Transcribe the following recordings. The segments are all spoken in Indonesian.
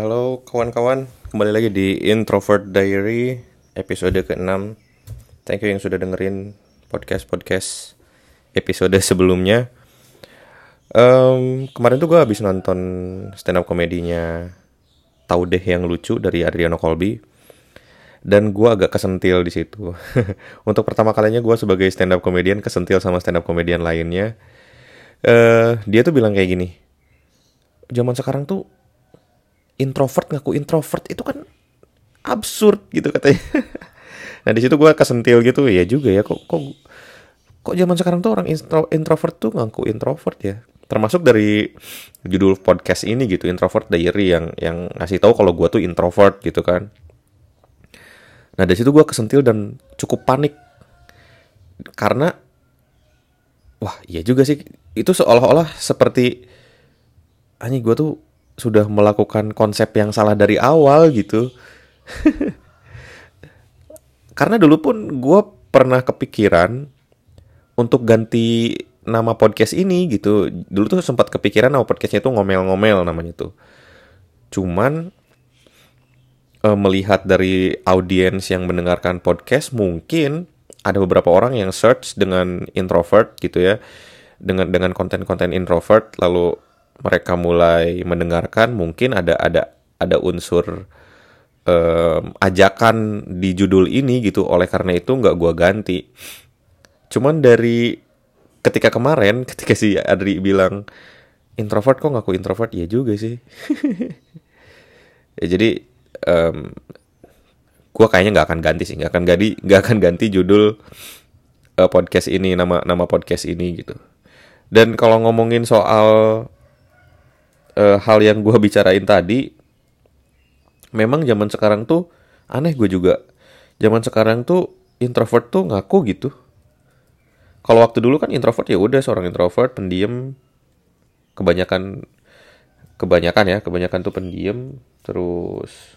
Halo kawan-kawan, kembali lagi di Introvert Diary episode ke-6 Thank you yang sudah dengerin podcast-podcast episode sebelumnya um, Kemarin tuh gue habis nonton stand up komedinya Tahu deh yang lucu dari Adriano Colby dan gue agak kesentil di situ. Untuk pertama kalinya gue sebagai stand up komedian kesentil sama stand up komedian lainnya. Uh, dia tuh bilang kayak gini, zaman sekarang tuh introvert ngaku introvert itu kan absurd gitu katanya. nah di situ gue kesentil gitu ya juga ya kok kok kok zaman sekarang tuh orang intro, introvert tuh ngaku introvert ya. Termasuk dari judul podcast ini gitu introvert diary yang yang ngasih tahu kalau gue tuh introvert gitu kan Nah dari situ gue kesentil dan cukup panik karena wah iya juga sih itu seolah-olah seperti hanya gue tuh sudah melakukan konsep yang salah dari awal gitu. karena dulu pun gue pernah kepikiran untuk ganti nama podcast ini gitu. Dulu tuh sempat kepikiran nama podcastnya itu ngomel-ngomel namanya tuh. Cuman uh, melihat dari audiens yang mendengarkan podcast mungkin ada beberapa orang yang search dengan introvert gitu ya dengan dengan konten-konten introvert lalu mereka mulai mendengarkan mungkin ada ada ada unsur um, ajakan di judul ini gitu. Oleh karena itu nggak gua ganti. Cuman dari ketika kemarin ketika si Adri bilang introvert kok ngaku introvert? Ya juga sih. Ya jadi um, gue kayaknya nggak akan ganti sih. Nggak akan ganti nggak akan ganti judul uh, podcast ini nama nama podcast ini gitu. Dan kalau ngomongin soal uh, hal yang gue bicarain tadi memang zaman sekarang tuh aneh gue juga. Zaman sekarang tuh introvert tuh ngaku gitu. Kalau waktu dulu kan introvert ya udah seorang introvert pendiam. Kebanyakan kebanyakan ya kebanyakan tuh pendiam. Terus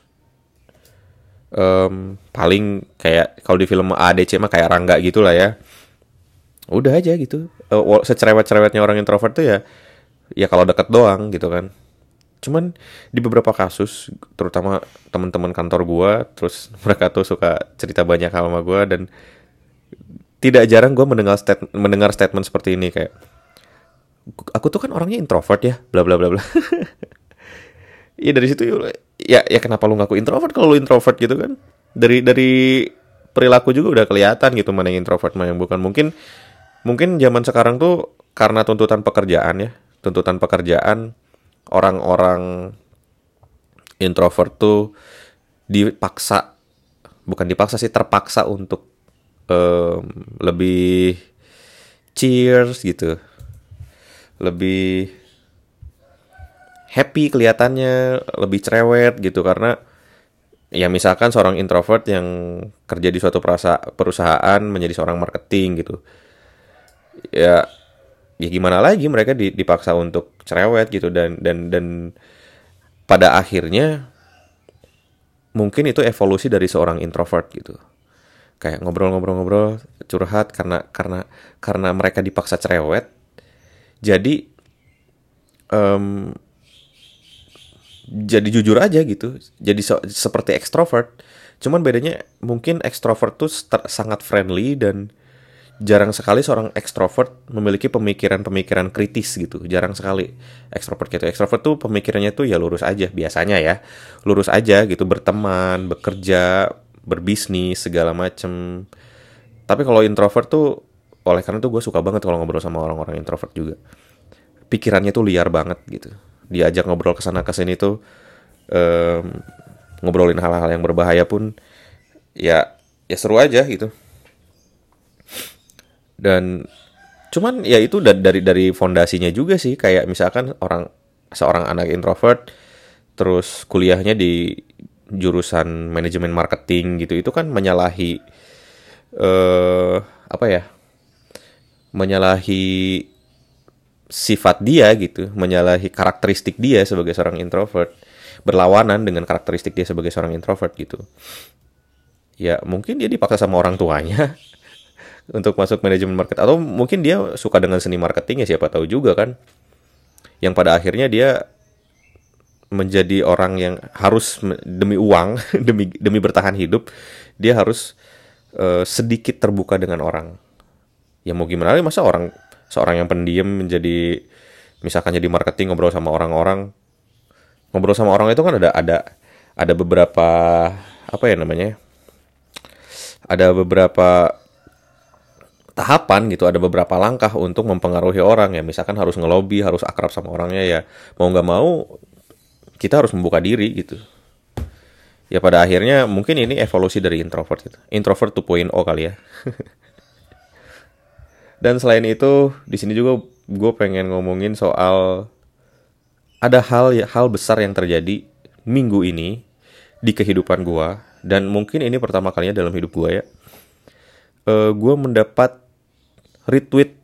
um, paling kayak kalau di film ADC mah kayak Rangga gitu lah ya. Udah aja gitu. Uh, secerewet-cerewetnya orang introvert tuh ya ya kalau deket doang gitu kan cuman di beberapa kasus terutama teman-teman kantor gua terus mereka tuh suka cerita banyak hal sama gua dan tidak jarang gue mendengar stat mendengar statement seperti ini kayak aku tuh kan orangnya introvert ya bla bla bla bla Iya dari situ ya ya kenapa lu ngaku introvert kalau lu introvert gitu kan? Dari dari perilaku juga udah kelihatan gitu mana yang introvert mana yang bukan. Mungkin mungkin zaman sekarang tuh karena tuntutan pekerjaan ya, tuntutan pekerjaan orang-orang introvert tuh dipaksa bukan dipaksa sih terpaksa untuk um, lebih cheers gitu. Lebih happy kelihatannya lebih cerewet gitu karena ya misalkan seorang introvert yang kerja di suatu perusahaan menjadi seorang marketing gitu ya ya gimana lagi mereka dipaksa untuk cerewet gitu dan dan dan pada akhirnya mungkin itu evolusi dari seorang introvert gitu. Kayak ngobrol-ngobrol-ngobrol curhat karena karena karena mereka dipaksa cerewet. Jadi um, jadi jujur aja gitu jadi so, seperti ekstrovert. Cuman bedanya mungkin ekstrovert tuh sangat friendly dan jarang sekali seorang ekstrovert memiliki pemikiran-pemikiran kritis gitu. Jarang sekali. Ekstrovert gitu. Ekstrovert tuh pemikirannya tuh ya lurus aja biasanya ya. Lurus aja gitu berteman bekerja berbisnis segala macem. Tapi kalau introvert tuh oleh karena tuh gue suka banget kalau ngobrol sama orang-orang introvert juga. Pikirannya tuh liar banget gitu. Diajak ngobrol ke sana ke sini tuh um, ngobrolin hal-hal yang berbahaya pun ya ya seru aja gitu dan cuman ya itu dari dari fondasinya juga sih kayak misalkan orang seorang anak introvert terus kuliahnya di jurusan manajemen marketing gitu itu kan menyalahi eh apa ya menyalahi sifat dia gitu, menyalahi karakteristik dia sebagai seorang introvert, berlawanan dengan karakteristik dia sebagai seorang introvert gitu. Ya mungkin dia dipaksa sama orang tuanya untuk masuk manajemen market. Atau mungkin dia suka dengan seni marketing ya siapa tahu juga kan. Yang pada akhirnya dia menjadi orang yang harus demi uang demi demi bertahan hidup dia harus uh, sedikit terbuka dengan orang. Ya mau gimana masa orang seorang yang pendiam menjadi misalkan jadi marketing ngobrol sama orang-orang. Ngobrol sama orang itu kan ada ada ada beberapa apa ya namanya ada beberapa tahapan gitu ada beberapa langkah untuk mempengaruhi orang ya. Misalkan harus ngelobi harus akrab sama orangnya ya. Mau nggak mau kita harus membuka diri gitu. Ya pada akhirnya mungkin ini evolusi dari introvert gitu. Introvert 2.0 kali ya. Dan selain itu di sini juga gue pengen ngomongin soal ada hal hal besar yang terjadi minggu ini di kehidupan gue dan mungkin ini pertama kalinya dalam hidup gue ya. Uh, gue mendapat retweet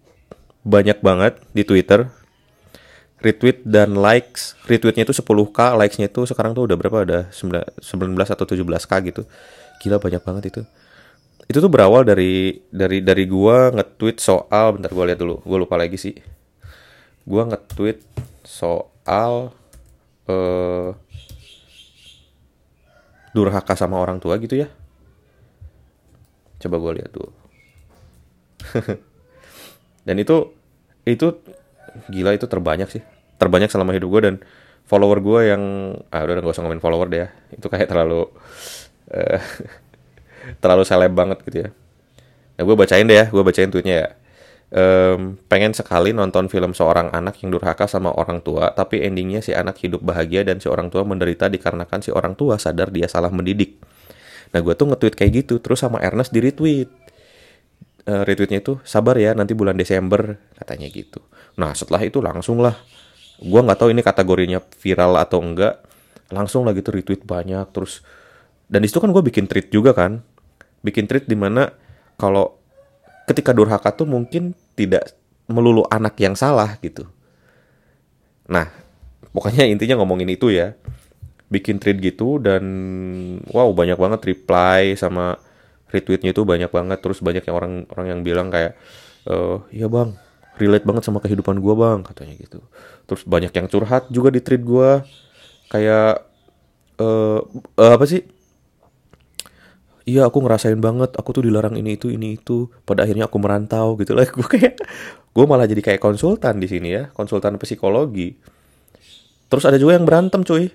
banyak banget di Twitter. Retweet dan likes, retweetnya itu 10k, likesnya itu sekarang tuh udah berapa? Udah 19 atau 17k gitu. Gila banyak banget itu. Itu tuh berawal dari dari dari gua nge-tweet soal bentar gua lihat dulu. Gua lupa lagi sih. Gua nge-tweet soal eh durhaka sama orang tua gitu ya. Coba gue lihat dulu. dan itu itu gila itu terbanyak sih. Terbanyak selama hidup gue dan follower gue yang ah udah gak usah ngomongin follower deh ya. Itu kayak terlalu uh, terlalu seleb banget gitu ya. Nah gue bacain deh ya gue bacain tweetnya ya. Um, pengen sekali nonton film seorang anak yang durhaka sama orang tua tapi endingnya si anak hidup bahagia dan si orang tua menderita dikarenakan si orang tua sadar dia salah mendidik. Nah gue tuh nge-tweet kayak gitu terus sama Ernest di retweet uh, retweetnya itu sabar ya nanti bulan Desember katanya gitu. Nah setelah itu langsung lah, gue nggak tahu ini kategorinya viral atau enggak, langsung lagi tuh retweet banyak terus. Dan di situ kan gue bikin tweet juga kan, bikin tweet di mana kalau ketika durhaka tuh mungkin tidak melulu anak yang salah gitu. Nah, pokoknya intinya ngomongin itu ya. Bikin tweet gitu dan wow banyak banget reply sama retweetnya itu banyak banget terus banyak yang orang orang yang bilang kayak uh, ya bang relate banget sama kehidupan gue bang katanya gitu. Terus banyak yang curhat juga di tweet gue kayak uh, uh, apa sih? Iya aku ngerasain banget aku tuh dilarang ini itu ini itu pada akhirnya aku merantau gitu. Lah gue kayak gue malah jadi kayak konsultan di sini ya konsultan psikologi. Terus ada juga yang berantem cuy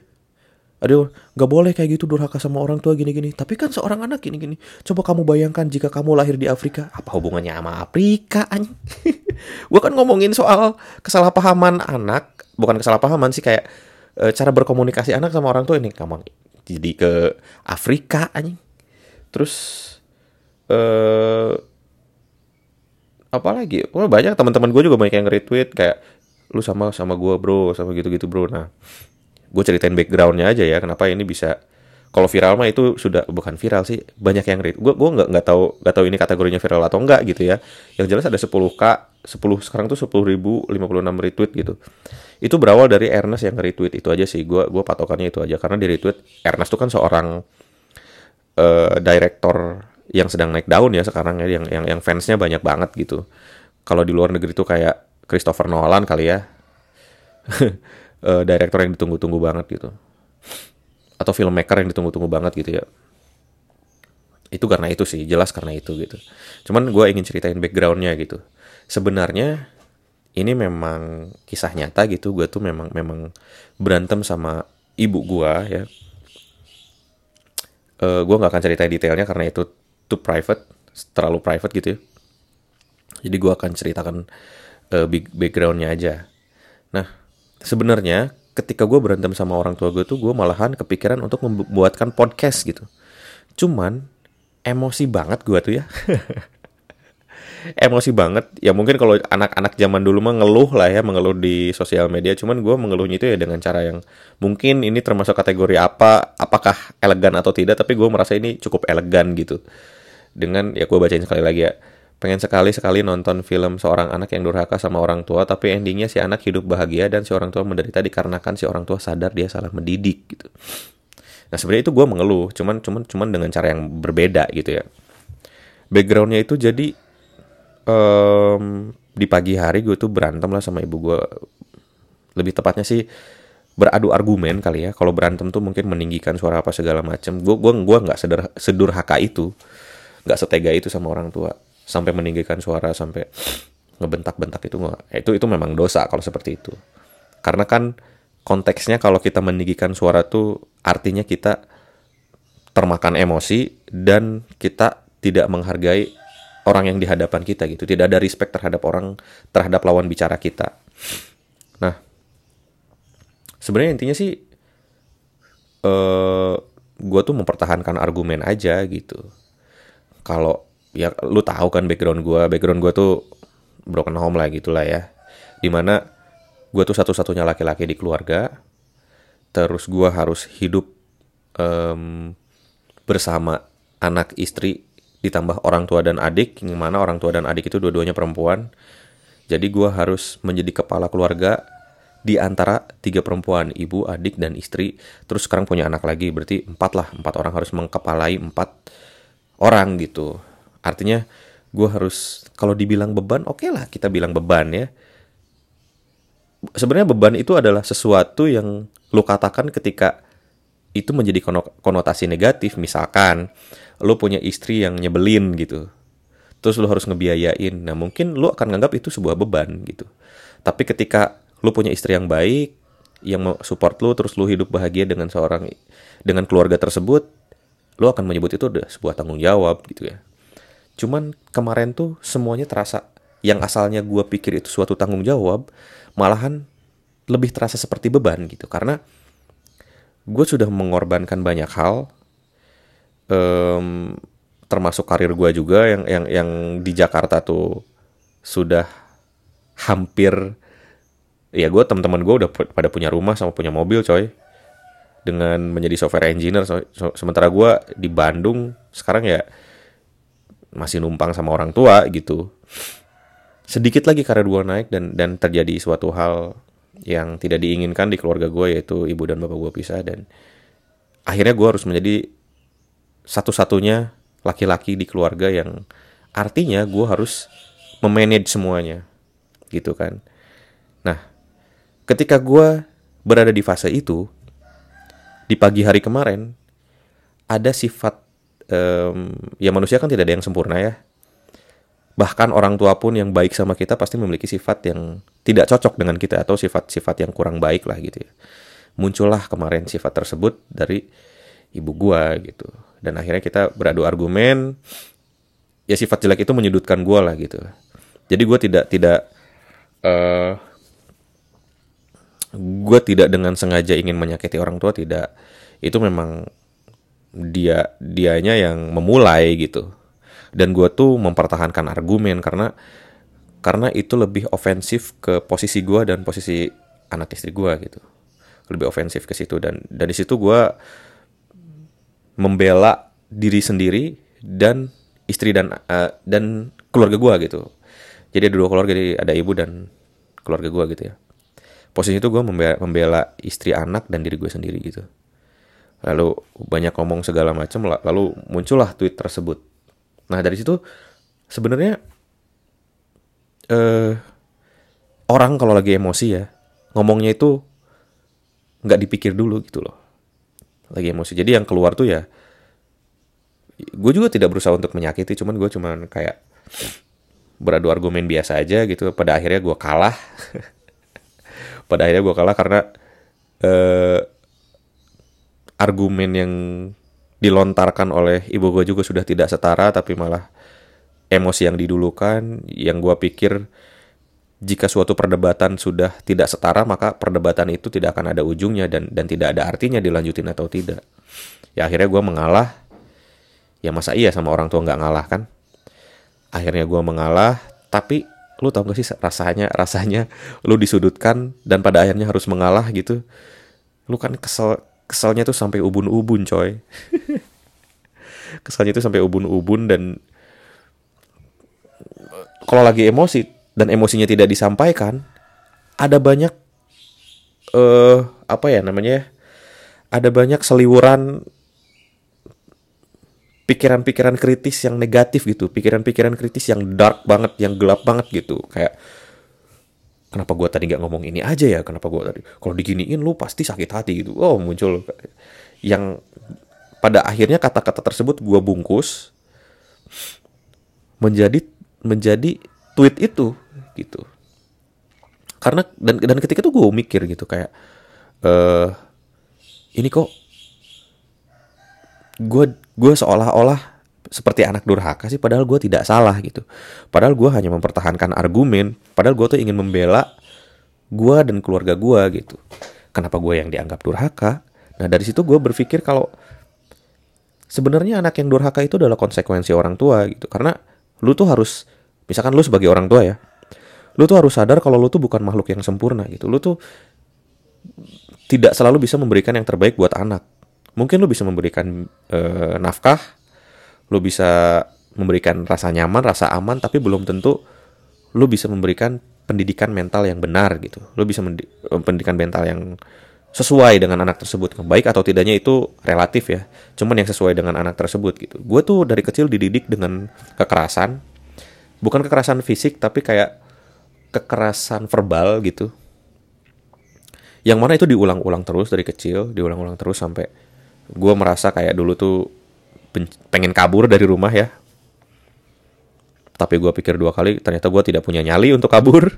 aduh nggak boleh kayak gitu durhaka sama orang tua gini-gini. Tapi kan seorang anak gini-gini. Coba kamu bayangkan jika kamu lahir di Afrika apa hubungannya sama Afrika anjing gue kan ngomongin soal kesalahpahaman anak bukan kesalahpahaman sih kayak e, cara berkomunikasi anak sama orang tua ini. Kamu jadi ke Afrika anjing terus eh apa lagi? Oh, banyak teman-teman gue juga banyak yang retweet kayak lu sama sama gue bro sama gitu-gitu bro. Nah gue ceritain backgroundnya aja ya kenapa ini bisa kalau viral mah itu sudah bukan viral sih banyak yang read gue gue nggak nggak tahu nggak tahu ini kategorinya viral atau enggak gitu ya. Yang jelas ada 10 k 10 sekarang tuh sepuluh ribu lima puluh enam retweet gitu. Itu berawal dari Ernest yang retweet itu aja sih. Gue gue patokannya itu aja karena di retweet Ernest tuh kan seorang uh, director yang sedang naik daun ya sekarang ya yang yang yang fansnya banyak banget gitu. Kalau di luar negeri tuh kayak Christopher Nolan kali ya uh, director yang ditunggu-tunggu banget gitu. Atau filmmaker yang ditunggu-tunggu banget gitu ya. Itu karena itu sih jelas karena itu gitu. Cuman gue ingin ceritain backgroundnya gitu. Sebenarnya ini memang kisah nyata gitu gue tuh memang memang berantem sama ibu gue ya. Uh, eh, gue nggak akan ceritain detailnya karena itu too private terlalu private gitu ya. Jadi gue akan ceritakan uh, backgroundnya aja. Nah sebenarnya ketika gue berantem sama orang tua gue tuh gue malahan kepikiran untuk membuatkan podcast gitu. Cuman emosi banget gue tuh ya. Emosi banget. Ya mungkin kalau anak-anak zaman dulu mah ngeluh lah ya mengeluh di sosial media. Cuman gue mengeluhnya itu ya dengan cara yang mungkin ini termasuk kategori apa apakah elegan atau tidak tapi gue merasa ini cukup elegan gitu. Dengan ya gue bacain sekali lagi ya pengen sekali-sekali nonton film seorang anak yang durhaka sama orang tua tapi endingnya si anak hidup bahagia dan si orang tua menderita dikarenakan si orang tua sadar dia salah mendidik gitu. Nah sebenarnya itu gue mengeluh, cuman cuman cuman dengan cara yang berbeda gitu ya. Backgroundnya itu jadi um, di pagi hari gue tuh berantem lah sama ibu gue. Lebih tepatnya sih beradu argumen kali ya kalau berantem tuh mungkin meninggikan suara apa segala macam gue gua gua nggak seder sedurhaka itu nggak setega itu sama orang tua sampai meninggikan suara sampai ngebentak-bentak itu gua itu itu memang dosa kalau seperti itu. Karena kan konteksnya kalau kita meninggikan suara tuh artinya kita termakan emosi dan kita tidak menghargai orang yang di hadapan kita gitu. Tidak ada respect terhadap orang terhadap lawan bicara kita. Nah sebenarnya intinya sih uh, eh, gue tuh mempertahankan argumen aja gitu. Kalau ya lu tahu kan background gue background gue tuh broken home lah gitulah ya di mana gue tuh satu-satunya laki-laki di keluarga terus gue harus hidup um, bersama anak istri ditambah orang tua dan adik yang mana orang tua dan adik itu dua-duanya perempuan jadi gue harus menjadi kepala keluarga di antara tiga perempuan, ibu, adik, dan istri. Terus sekarang punya anak lagi, berarti empat lah. Empat orang harus mengkepalai empat orang gitu. Artinya gue harus, kalau dibilang beban, oke okay lah kita bilang beban ya. Sebenarnya beban itu adalah sesuatu yang lo katakan ketika itu menjadi konotasi negatif. Misalkan lo punya istri yang nyebelin gitu. Terus lo harus ngebiayain. Nah mungkin lo akan nganggap itu sebuah beban gitu. Tapi ketika lu punya istri yang baik yang support lu terus lu hidup bahagia dengan seorang dengan keluarga tersebut lu akan menyebut itu udah sebuah tanggung jawab gitu ya cuman kemarin tuh semuanya terasa. Yang asalnya gue pikir itu suatu tanggung jawab malahan lebih terasa seperti beban gitu. Karena gue sudah mengorbankan banyak hal um, termasuk karir gue juga yang yang yang di Jakarta tuh sudah hampir ya gue teman-teman gue udah pada punya rumah sama punya mobil coy. Dengan menjadi software engineer so, so, sementara gue di Bandung sekarang ya masih numpang sama orang tua gitu. Sedikit lagi karir gue naik dan dan terjadi suatu hal yang tidak diinginkan di keluarga gue yaitu ibu dan bapak gue pisah dan akhirnya gue harus menjadi satu-satunya laki-laki di keluarga yang artinya gue harus memanage semuanya gitu kan. Nah ketika gue berada di fase itu di pagi hari kemarin ada sifat um, ya manusia kan tidak ada yang sempurna ya. Bahkan orang tua pun yang baik sama kita pasti memiliki sifat yang tidak cocok dengan kita atau sifat-sifat yang kurang baik lah gitu ya. Muncullah kemarin sifat tersebut dari ibu gua gitu. Dan akhirnya kita beradu argumen ya sifat jelek itu menyudutkan gua lah gitu. Jadi gue tidak tidak uh, gue tidak dengan sengaja ingin menyakiti orang tua tidak. Itu memang dia dianya yang memulai gitu. Dan gue tuh mempertahankan argumen karena karena itu lebih ofensif ke posisi gue dan posisi anak istri gue gitu. Lebih ofensif ke situ dan dan di situ gue membela diri sendiri dan istri dan uh, dan keluarga gue gitu. Jadi ada dua keluarga ada ibu dan keluarga gue gitu ya. Posisi itu gue membela, membela istri anak dan diri gue sendiri gitu lalu banyak ngomong segala macam lalu muncullah tweet tersebut. Nah dari situ sebenarnya eh, orang kalau lagi emosi ya ngomongnya itu nggak dipikir dulu gitu loh. Lagi emosi. Jadi yang keluar tuh ya gue juga tidak berusaha untuk menyakiti cuman gue cuman kayak beradu argumen biasa aja gitu. Pada akhirnya gue kalah. Pada akhirnya gue kalah karena uh, argumen yang dilontarkan oleh ibu gue juga sudah tidak setara tapi malah emosi yang didulukan yang gue pikir jika suatu perdebatan sudah tidak setara maka perdebatan itu tidak akan ada ujungnya dan dan tidak ada artinya dilanjutin atau tidak. Ya akhirnya gue mengalah. Ya masa iya sama orang tua nggak ngalah kan? Akhirnya gue mengalah tapi lu tau gak sih rasanya rasanya lu disudutkan dan pada akhirnya harus mengalah gitu. Lu kan kesel keselnya tuh sampai ubun-ubun coy. Keselnya tuh sampai ubun-ubun dan kalau lagi emosi dan emosinya tidak disampaikan ada banyak eh uh, apa ya namanya ya, ada banyak seliwuran pikiran-pikiran kritis yang negatif gitu, pikiran-pikiran kritis yang dark banget, yang gelap banget gitu, kayak kenapa gue tadi nggak ngomong ini aja ya? Kenapa gue tadi? Kalau diginiin lu pasti sakit hati gitu. Oh muncul. Yang pada akhirnya kata-kata tersebut gue bungkus menjadi menjadi tweet itu gitu. Karena dan dan ketika itu gue mikir gitu kayak eh ini kok gue gue seolah-olah seperti anak durhaka sih padahal gue tidak salah gitu. Padahal gue hanya mempertahankan argumen padahal gue tuh ingin membela gue dan keluarga gue gitu. Kenapa gue yang dianggap durhaka? Nah dari situ gue berpikir kalau sebenarnya anak yang durhaka itu adalah konsekuensi orang tua gitu. Karena lu tuh harus misalkan lu sebagai orang tua ya lu tuh harus sadar kalau lu tuh bukan makhluk yang sempurna gitu. Lu tuh tidak selalu bisa memberikan yang terbaik buat anak. Mungkin lu bisa memberikan uh, nafkah lu bisa memberikan rasa nyaman, rasa aman, tapi belum tentu lu bisa memberikan pendidikan mental yang benar gitu. Lu bisa eh, pendidikan mental yang sesuai dengan anak tersebut. Baik atau tidaknya itu relatif ya. Cuman yang sesuai dengan anak tersebut gitu. Gue tuh dari kecil dididik dengan kekerasan. Bukan kekerasan fisik tapi kayak kekerasan verbal gitu. Yang mana itu diulang-ulang terus dari kecil, diulang-ulang terus sampai gue merasa kayak dulu tuh pengen kabur dari rumah ya. Tapi gue pikir dua kali, ternyata gue tidak punya nyali untuk kabur.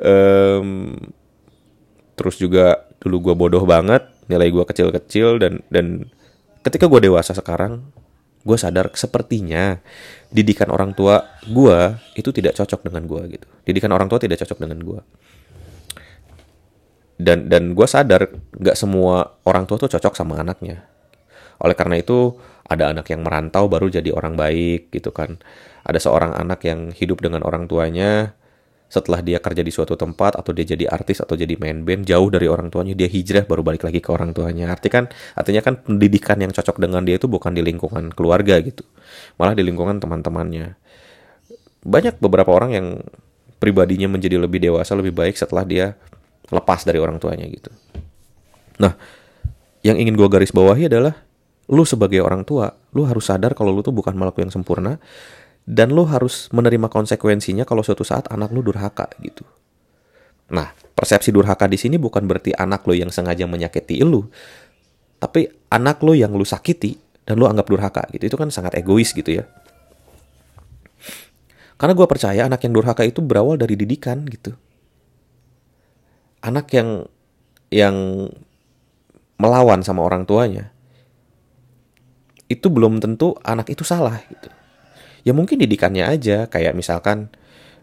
um, terus juga dulu gue bodoh banget, nilai gue kecil-kecil dan dan ketika gue dewasa sekarang, gue sadar sepertinya didikan orang tua gue itu tidak cocok dengan gue gitu. Didikan orang tua tidak cocok dengan gue. Dan dan gue sadar nggak semua orang tua tuh cocok sama anaknya oleh karena itu, ada anak yang merantau baru jadi orang baik gitu kan. Ada seorang anak yang hidup dengan orang tuanya setelah dia kerja di suatu tempat atau dia jadi artis atau jadi main band jauh dari orang tuanya dia hijrah baru balik lagi ke orang tuanya. Arti kan artinya kan pendidikan yang cocok dengan dia itu bukan di lingkungan keluarga gitu. Malah di lingkungan teman-temannya. Banyak beberapa orang yang pribadinya menjadi lebih dewasa lebih baik setelah dia lepas dari orang tuanya gitu. Nah yang ingin gue garis bawahi adalah lu sebagai orang tua, lu harus sadar kalau lu tuh bukan makhluk yang sempurna dan lu harus menerima konsekuensinya kalau suatu saat anak lu durhaka gitu. Nah, persepsi durhaka di sini bukan berarti anak lu yang sengaja menyakiti lu, tapi anak lu yang lu sakiti dan lu anggap durhaka gitu. Itu kan sangat egois gitu ya. Karena gue percaya anak yang durhaka itu berawal dari didikan gitu. Anak yang yang melawan sama orang tuanya, itu belum tentu anak itu salah gitu. Ya mungkin didikannya aja kayak misalkan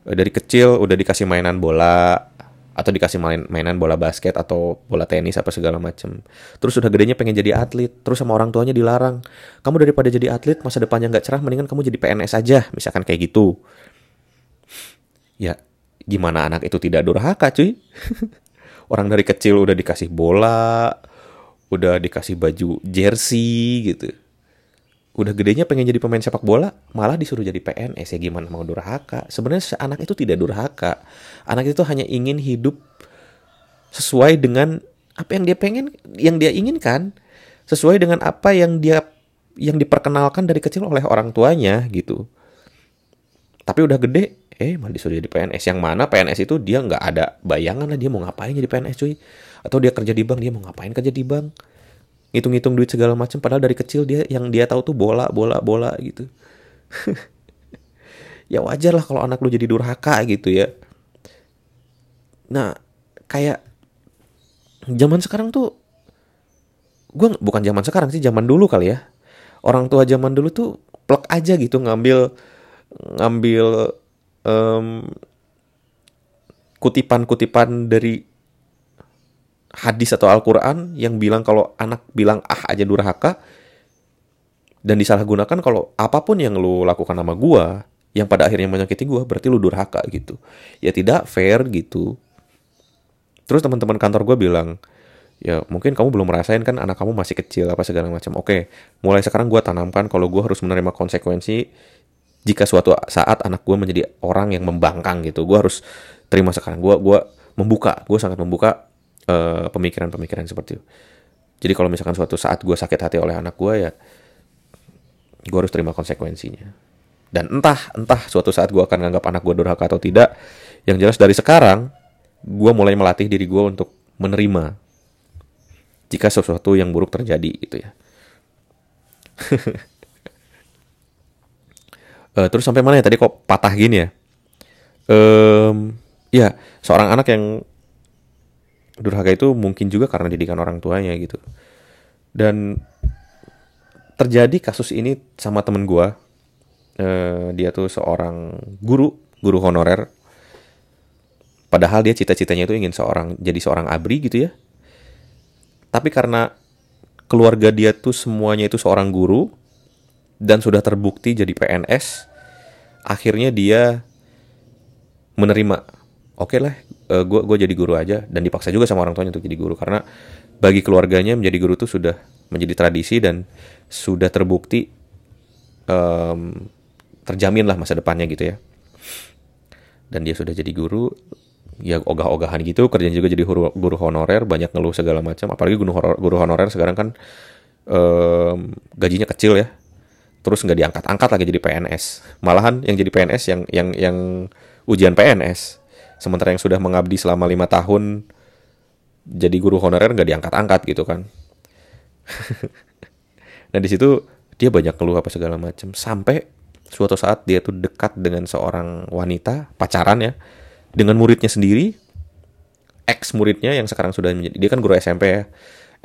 eh, dari kecil udah dikasih mainan bola atau dikasih main mainan bola basket atau bola tenis apa segala macem. Terus udah gedenya pengen jadi atlet, terus sama orang tuanya dilarang. Kamu daripada jadi atlet masa depannya nggak cerah, mendingan kamu jadi PNS aja, misalkan kayak gitu. Ya gimana anak itu tidak durhaka cuy? orang dari kecil udah dikasih bola, udah dikasih baju jersey gitu udah gedenya pengen jadi pemain sepak bola malah disuruh jadi PNS ya gimana mau durhaka? Sebenarnya anak itu tidak durhaka. Anak itu hanya ingin hidup sesuai dengan apa yang dia pengen yang dia inginkan. Sesuai dengan apa yang dia yang diperkenalkan dari kecil oleh orang tuanya gitu. Tapi udah gede eh malah disuruh jadi PNS yang mana PNS itu dia nggak ada bayangan lah dia mau ngapain jadi PNS cuy? Atau dia kerja di bank dia mau ngapain kerja di bank ngitung-ngitung duit segala macam padahal dari kecil dia yang dia tahu tuh bola bola bola gitu. Ya wajar lah kalau anak lu jadi durhaka gitu ya. Nah kayak zaman sekarang tuh gue bukan zaman sekarang sih zaman dulu kali ya. Orang tua zaman dulu tuh plek aja gitu ngambil ngambil um, kutipan-kutipan dari hadis atau Al-Quran yang bilang kalau anak bilang ah aja durhaka dan disalahgunakan kalau apa pun yang lu lakukan sama gua yang pada akhirnya menyakiti gua berarti lu durhaka gitu. Ya tidak fair gitu. Terus teman-teman kantor gua bilang ya mungkin kamu belum merasain kan anak kamu masih kecil apa segala macam. Oke mulai sekarang gua tanamkan kalau gua harus menerima konsekuensi jika suatu saat anak gua menjadi orang yang membangkang gitu. Gua harus terima sekarang. Gua gua membuka gua sangat membuka eh, pemikiran-pemikiran seperti itu. Jadi kalau misalkan suatu saat gue sakit hati oleh anak gue ya, gue harus terima konsekuensinya. Dan entah entah suatu saat gue akan nganggap anak gue durhaka atau tidak, yang jelas dari sekarang gue mulai melatih diri gue untuk menerima jika sesuatu yang buruk terjadi gitu ya uh, terus sampai mana ya tadi kok patah gini ya um, ya seorang anak yang durhaka itu mungkin juga karena didikan orang tuanya gitu. Dan terjadi kasus ini sama temen gue uh, dia tuh seorang guru guru honorer. Padahal dia cita-citanya itu ingin seorang jadi seorang abri gitu ya. Tapi karena keluarga dia tuh semuanya itu seorang guru dan sudah terbukti jadi PNS akhirnya dia menerima. Oke okay lah uh, gue jadi guru aja dan dipaksa juga sama orang tuanya untuk jadi guru karena bagi keluarganya menjadi guru tuh sudah menjadi tradisi dan sudah terbukti um, terjamin lah masa depannya gitu ya. Dan dia sudah jadi guru ya ogah-ogahan gitu kerjanya juga jadi guru, guru honorer banyak ngeluh segala macam. Apalagi guru guru honorer sekarang kan um, gajinya kecil ya. Terus nggak diangkat-angkat lagi jadi PNS malahan yang jadi PNS yang yang yang ujian PNS sementara yang sudah mengabdi selama lima tahun jadi guru honorer nggak diangkat-angkat gitu kan. Nah di situ dia banyak keluh apa segala macam sampai suatu saat dia tuh dekat dengan seorang wanita pacaran ya dengan muridnya sendiri. Ex muridnya yang sekarang sudah menjadi dia kan guru SMP ya.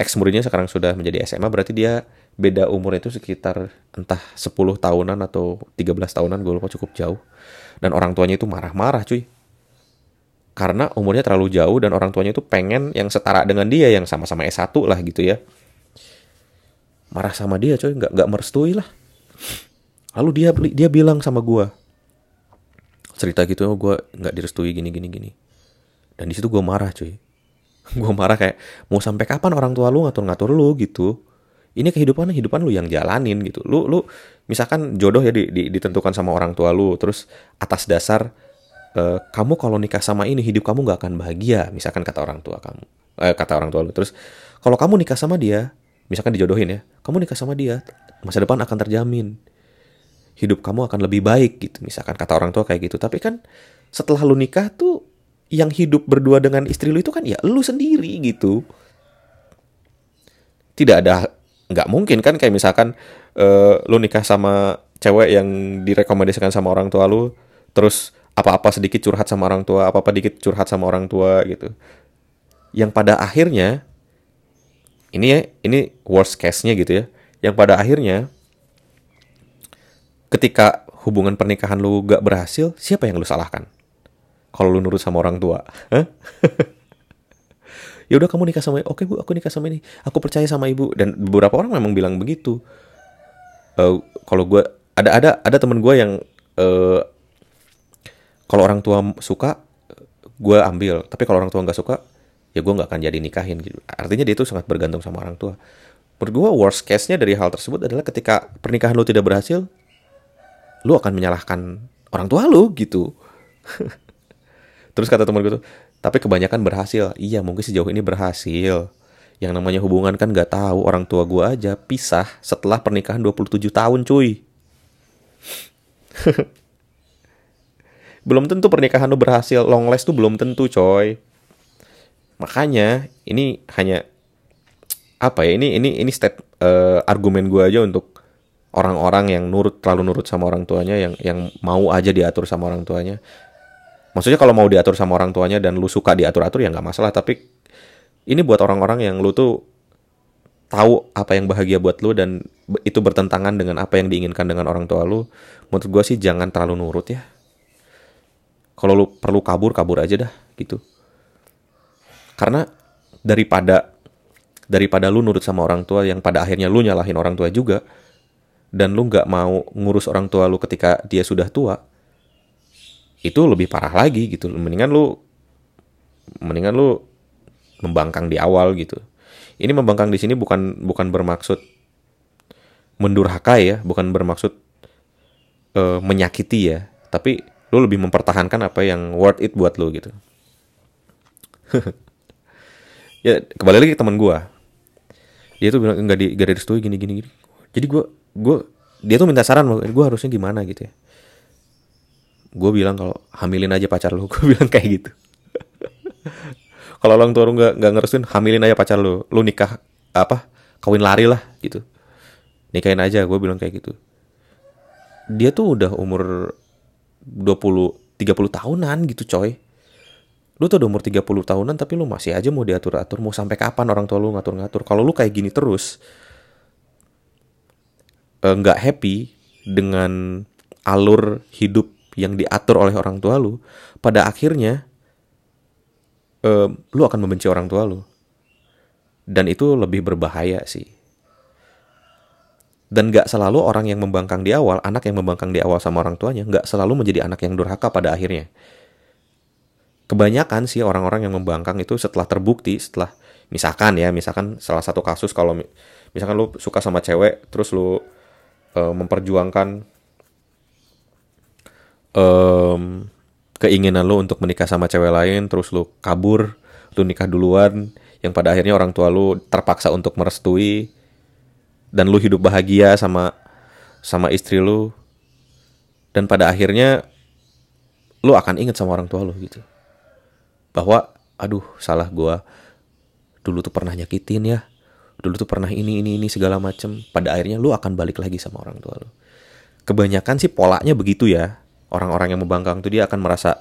Ex muridnya sekarang sudah menjadi SMA berarti dia beda umur itu sekitar entah 10 tahunan atau 13 tahunan gue lupa cukup jauh. Dan orang tuanya itu marah-marah cuy karena umurnya terlalu jauh dan orang tuanya itu pengen yang setara dengan dia yang sama-sama S1 lah gitu ya. Marah sama dia cuy nggak nggak merestui lah. Lalu dia dia bilang sama gue cerita gitu oh gue nggak direstui gini gini gini. Dan di situ gue marah cuy gue marah kayak mau sampai kapan orang tua lu ngatur-ngatur lu? gitu. Ini kehidupan kehidupan lu yang jalanin gitu. Lu lu misalkan jodoh ya di, di, ditentukan sama orang tua lu terus atas dasar uh, kamu kalau nikah sama ini hidup kamu nggak akan bahagia misalkan kata orang tua kamu. Eh, kata orang tua lu. Terus kalau kamu nikah sama dia misalkan dijodohin ya kamu nikah sama dia masa depan akan terjamin. Hidup kamu akan lebih baik gitu misalkan kata orang tua kayak gitu. Tapi kan setelah lu nikah tuh yang hidup berdua dengan istri lu itu kan ya lu sendiri gitu. Tidak ada nggak mungkin kan kayak misalkan uh, lu nikah sama cewek yang direkomendasikan sama orang tua lu terus apa-apa sedikit curhat sama orang tua apa-apa dikit curhat sama orang tua gitu. Yang pada akhirnya ini ya ini worst case-nya gitu ya. Yang pada akhirnya ketika hubungan pernikahan lu gak berhasil siapa yang lu salahkan? Kalau lu nurut sama orang tua ya udah kamu nikah sama oke bu aku nikah sama ini. Aku percaya sama ibu. Dan beberapa orang memang bilang begitu. Uh, kalau gue ada ada ada teman gue yang uh, kalau orang tua suka gue ambil tapi kalau orang tua nggak suka ya gue nggak akan jadi nikahin gitu artinya dia itu sangat bergantung sama orang tua menurut gue worst case nya dari hal tersebut adalah ketika pernikahan lo tidak berhasil lo akan menyalahkan orang tua lo gitu terus kata teman gue tuh tapi kebanyakan berhasil. Iya, mungkin sejauh ini berhasil. Yang namanya hubungan kan gak tahu orang tua gue aja pisah setelah pernikahan 27 tahun cuy. belum tentu pernikahan lu berhasil, long last tuh belum tentu coy. Makanya ini hanya apa ya ini ini ini step uh, argumen gue aja untuk orang-orang yang nurut terlalu nurut sama orang tuanya yang yang mau aja diatur sama orang tuanya. Maksudnya kalau mau diatur sama orang tuanya dan lu suka diatur-atur ya nggak masalah. Tapi ini buat orang-orang yang lu tuh tahu apa yang bahagia buat lu dan itu bertentangan dengan apa yang diinginkan dengan orang tua lu menurut gue sih jangan terlalu nurut ya kalau lu perlu kabur kabur aja dah gitu. Karena daripada daripada lu nurut sama orang tua yang pada akhirnya lu nyalahin orang tua juga dan lu nggak mau ngurus orang tua lu ketika dia sudah tua itu lebih parah lagi gitu. Mendingan lu mendingan lu membangkang di awal gitu. Ini membangkang di sini bukan bukan bermaksud mendurhakai ya bukan bermaksud uh, menyakiti ya tapi lu lebih mempertahankan apa yang worth it buat lu gitu. Ya kembali lagi ke teman gue dia tuh bilang nggak di gak direstui gini gini gini. Jadi gue gue dia tuh minta saran gue harusnya gimana? Gitu ya. Gue bilang kalau hamilin aja pacar lu. Gue bilang kayak gitu. Kalau orang tua lu nggak nggak ngerestuin hamilin aja pacar lu. Lu nikah apa kawin lari lah gitu. Nikahin aja gue bilang kayak gitu. Dia tuh udah umur 20 30 tahunan gitu coy. Lu tuh udah umur 30 tahunan tapi lu masih aja mau diatur-atur mau sampai kapan orang tua lu ngatur-ngatur. Kalau lu kayak gini terus eh, nggak uh, happy dengan alur hidup yang diatur oleh orang tua lu pada akhirnya uh, lu akan membenci orang tua lu. Dan itu lebih berbahaya sih dan gak selalu orang yang membangkang di awal, anak yang membangkang di awal sama orang tuanya, gak selalu menjadi anak yang durhaka pada akhirnya. Kebanyakan sih orang-orang yang membangkang itu setelah terbukti, setelah misalkan ya, misalkan salah satu kasus kalau misalkan lu suka sama cewek, terus lu uh, memperjuangkan um, keinginan lu untuk menikah sama cewek lain, terus lu kabur, lu nikah duluan, yang pada akhirnya orang tua lu terpaksa untuk merestui, dan lu hidup bahagia sama sama istri lu dan pada akhirnya lu akan inget sama orang tua lu gitu. Bahwa aduh salah gua. Dulu tuh pernah nyakitin ya. Dulu tuh pernah ini ini ini segala macem. Pada akhirnya lu akan balik lagi sama orang tua lu. Kebanyakan sih polanya begitu ya. Orang-orang yang membangkang tuh dia akan merasa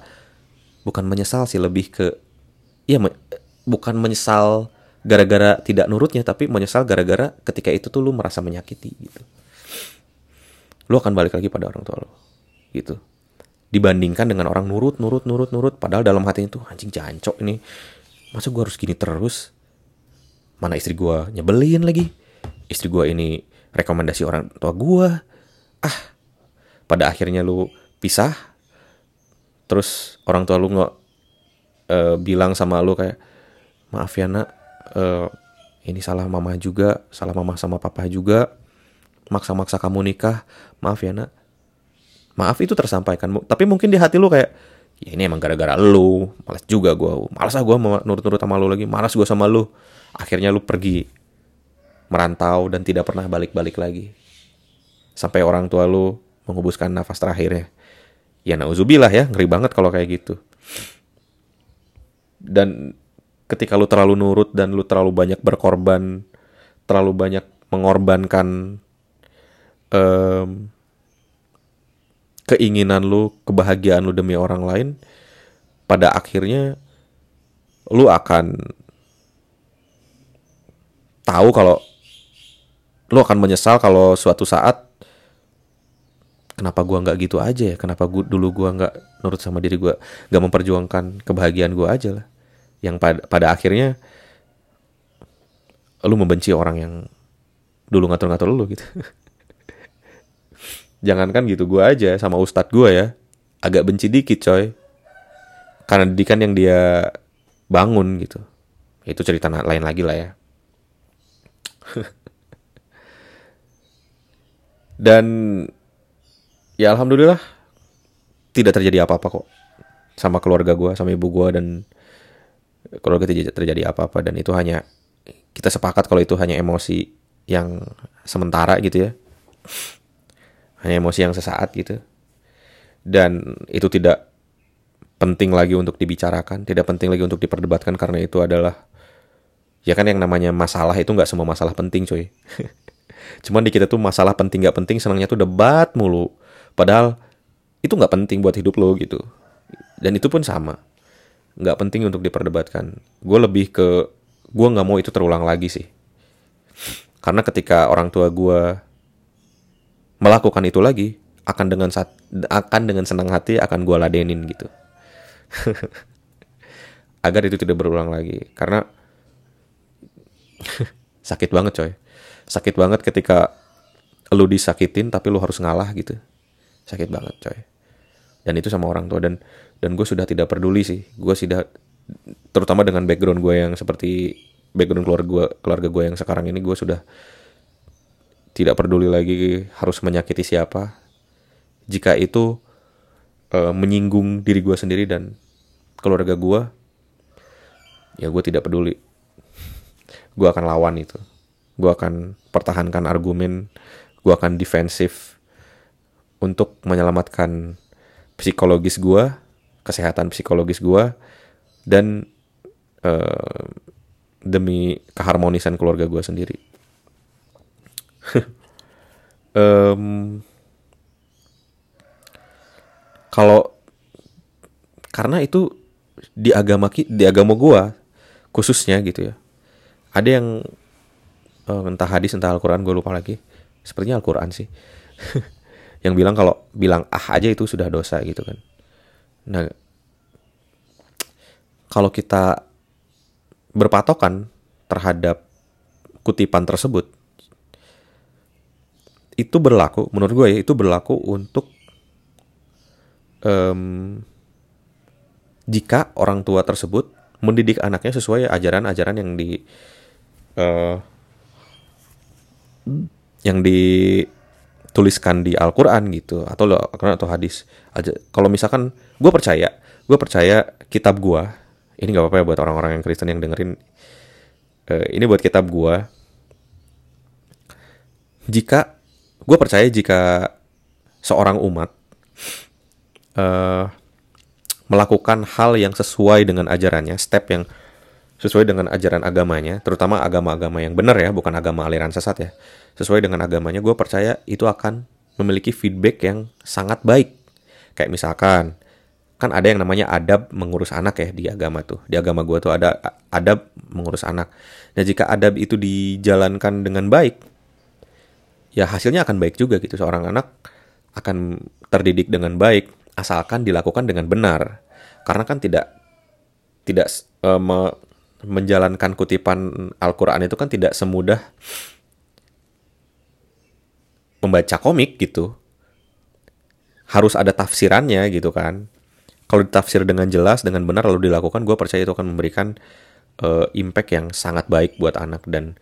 bukan menyesal sih lebih ke ya me, bukan menyesal gara-gara tidak nurutnya tapi menyesal gara-gara ketika itu tuh lu merasa menyakiti gitu. Lu akan balik lagi pada orang tua lu gitu. Dibandingkan dengan orang nurut nurut nurut nurut padahal dalam hatinya tuh anjing jancok ini. Masa gue harus gini terus? Mana istri gue nyebelin lagi? Istri gue ini rekomendasi orang tua gue ah pada akhirnya lu pisah. Terus orang tua lu nggak uh, bilang sama lu kayak maaf ya nak uh, ini salah mama juga, salah mama sama papa juga, maksa-maksa kamu nikah, maaf ya nak. Maaf itu tersampaikan, tapi mungkin di hati lu kayak, ya ini emang gara-gara lu, malas juga gue, malas ah gue nurut-nurut sama lu lagi, malas gue sama lu. Akhirnya lu pergi merantau dan tidak pernah balik-balik lagi. Sampai orang tua lu menghubuskan nafas terakhirnya. Ya nauzubillah ya, ngeri banget kalau kayak gitu. Dan ketika lu terlalu nurut dan lu terlalu banyak berkorban, terlalu banyak mengorbankan um, keinginan lu, kebahagiaan lu demi orang lain, pada akhirnya lu akan tahu kalau lu akan menyesal kalau suatu saat kenapa gua nggak gitu aja ya? Kenapa gua, dulu gua nggak nurut sama diri gua? Nggak memperjuangkan kebahagiaan gua aja lah yang pada pada akhirnya lu membenci orang yang dulu ngatur-ngatur lu gitu. Jangankan gitu gue aja sama ustadz gue ya agak benci dikit coy. Karena didikan yang dia bangun gitu. Itu cerita lain lagi lah ya. Dan ya alhamdulillah tidak terjadi apa-apa kok sama keluarga gue, sama ibu gue dan kalau tidak terjadi apa-apa dan itu hanya kita sepakat kalau itu hanya emosi yang sementara gitu ya. Hanya emosi yang sesaat gitu. Dan itu tidak penting lagi untuk dibicarakan tidak penting lagi untuk diperdebatkan karena itu adalah ya kan yang namanya masalah itu nggak semua masalah penting coy. Cuman di kita tuh masalah penting nggak penting senangnya tuh debat mulu. Padahal itu nggak penting buat hidup lo gitu. Dan itu pun sama nggak penting untuk diperdebatkan. Gue lebih ke gue nggak mau itu terulang lagi sih. Karena ketika orang tua gue melakukan itu lagi, akan dengan saat, akan dengan senang hati akan gue ladenin gitu. Agar itu tidak berulang lagi. Karena sakit banget coy. Sakit banget ketika lu disakitin tapi lu harus ngalah gitu. Sakit banget coy. Dan itu sama orang tua. Dan dan gue sudah tidak peduli sih. Gue sudah terutama dengan background gue yang seperti background keluarga gue keluarga gue yang sekarang ini gue sudah tidak peduli lagi harus menyakiti siapa. Jika itu uh, menyinggung diri gue sendiri dan keluarga gue ya gue tidak peduli. Gue akan lawan itu. Gue akan pertahankan argumen. Gue akan defensif untuk menyelamatkan psikologis gue, kesehatan psikologis gue, dan uh, demi keharmonisan keluarga gue sendiri. um, kalau karena itu di agama di agama gue khususnya gitu ya ada yang uh, entah hadis entah Al-Quran gue lupa lagi sepertinya Al-Quran sih yang bilang kalau bilang ah aja itu sudah dosa gitu kan. Nah kalau kita berpatokan terhadap kutipan tersebut itu berlaku menurut gue ya itu berlaku untuk um, jika orang tua tersebut mendidik anaknya sesuai ajaran-ajaran yang di uh, yang dituliskan di Al-Quran gitu atau Al-Quran atau hadis aja kalau misalkan gue percaya gue percaya kitab gue ini nggak apa-apa ya buat orang-orang yang Kristen yang dengerin uh, ini buat kitab gue jika gue percaya jika seorang umat uh, melakukan hal yang sesuai dengan ajarannya, step yang sesuai dengan ajaran agamanya, terutama agama-agama yang benar ya, bukan agama aliran sesat ya. Sesuai dengan agamanya, gue percaya itu akan memiliki feedback yang sangat baik. Kayak misalkan, kan ada yang namanya adab mengurus anak ya di agama tuh. Di agama gue tuh ada adab mengurus anak. Nah jika adab itu dijalankan dengan baik, ya hasilnya akan baik juga gitu. Seorang anak akan terdidik dengan baik, asalkan dilakukan dengan benar. Karena kan tidak tidak me, menjalankan kutipan Al-Qur'an itu kan tidak semudah membaca komik gitu. Harus ada tafsirannya gitu kan. Kalau ditafsir dengan jelas, dengan benar lalu dilakukan, gue percaya itu akan memberikan uh, impact yang sangat baik buat anak. Dan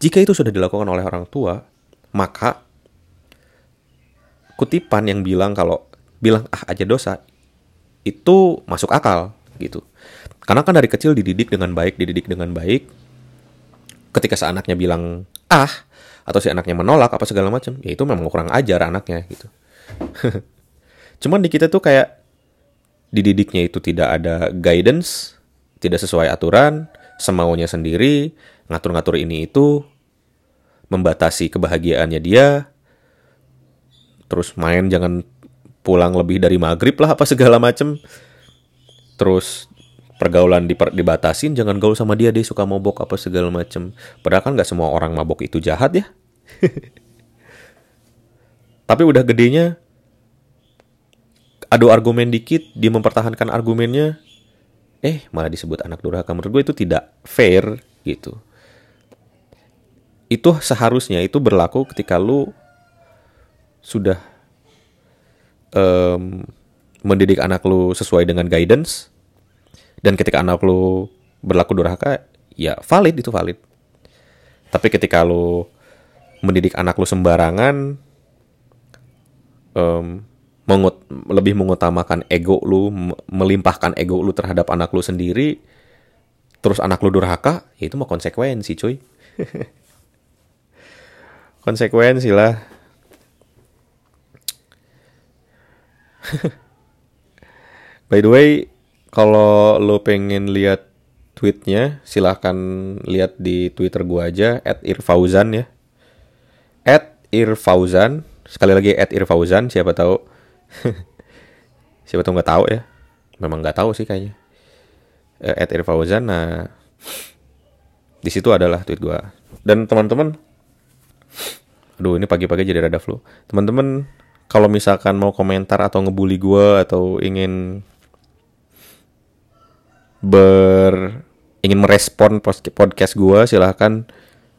jika itu sudah dilakukan oleh orang tua, maka kutipan yang bilang kalau bilang ah aja dosa itu masuk akal gitu. Karena kan dari kecil dididik dengan baik, dididik dengan baik. Ketika seanaknya bilang ah atau si anaknya menolak apa segala macam, ya itu memang kurang ajar anaknya gitu. Cuman di kita tuh kayak dididiknya itu tidak ada guidance, tidak sesuai aturan, semaunya sendiri, ngatur-ngatur ini itu, membatasi kebahagiaannya dia, terus main jangan pulang lebih dari maghrib lah apa segala macem terus pergaulan diper, dibatasin jangan gaul sama dia deh suka mabok apa segala macem. Padahal kan nggak semua orang mabok itu jahat ya. Tapi udah gedenya adu argumen dikit dia mempertahankan argumennya eh malah disebut anak durhaka. Menurut gue itu tidak fair gitu. Itu seharusnya itu berlaku ketika lu sudah um, mendidik anak lu sesuai dengan guidance dan ketika anak lu berlaku durhaka ya valid itu valid. Tapi ketika lu mendidik anak lu sembarangan um, mengut lebih mengutamakan ego lu melimpahkan ego lu terhadap anak lu sendiri terus anak lu durhaka ya itu mau konsekuensi cuy. Konsekuensi lah. By the way, kalau lo pengen lihat tweetnya, silahkan lihat di Twitter gua aja @irfauzan ya. @irfauzan, sekali lagi @irfauzan, siapa tahu. siapa tahu nggak tahu ya. Memang nggak tahu sih kayaknya. Eh, @irfauzan, nah di situ adalah tweet gua. Dan teman-teman, aduh ini pagi-pagi jadi rada flu. Teman-teman kalau misalkan mau komentar atau ngebully gue atau ingin ber ingin merespon podcast gue silahkan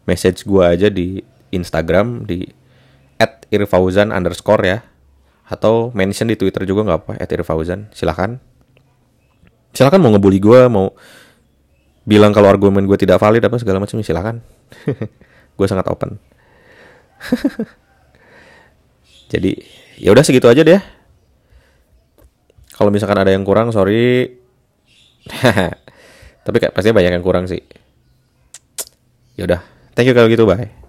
message gue aja di Instagram di at irfauzan underscore ya. Atau mention di Twitter juga nggak apa at irfauzan. Silahkan. Silahkan mau ngebully gue mau bilang kalau argumen gue tidak valid apa segala macam silahkan. Gue sangat open. Jadi ya udah segitu aja deh. Kalau misalkan ada yang kurang, sorry. Tapi kayak pastinya banyak yang kurang sih. Ya udah, thank you kalau gitu, bye.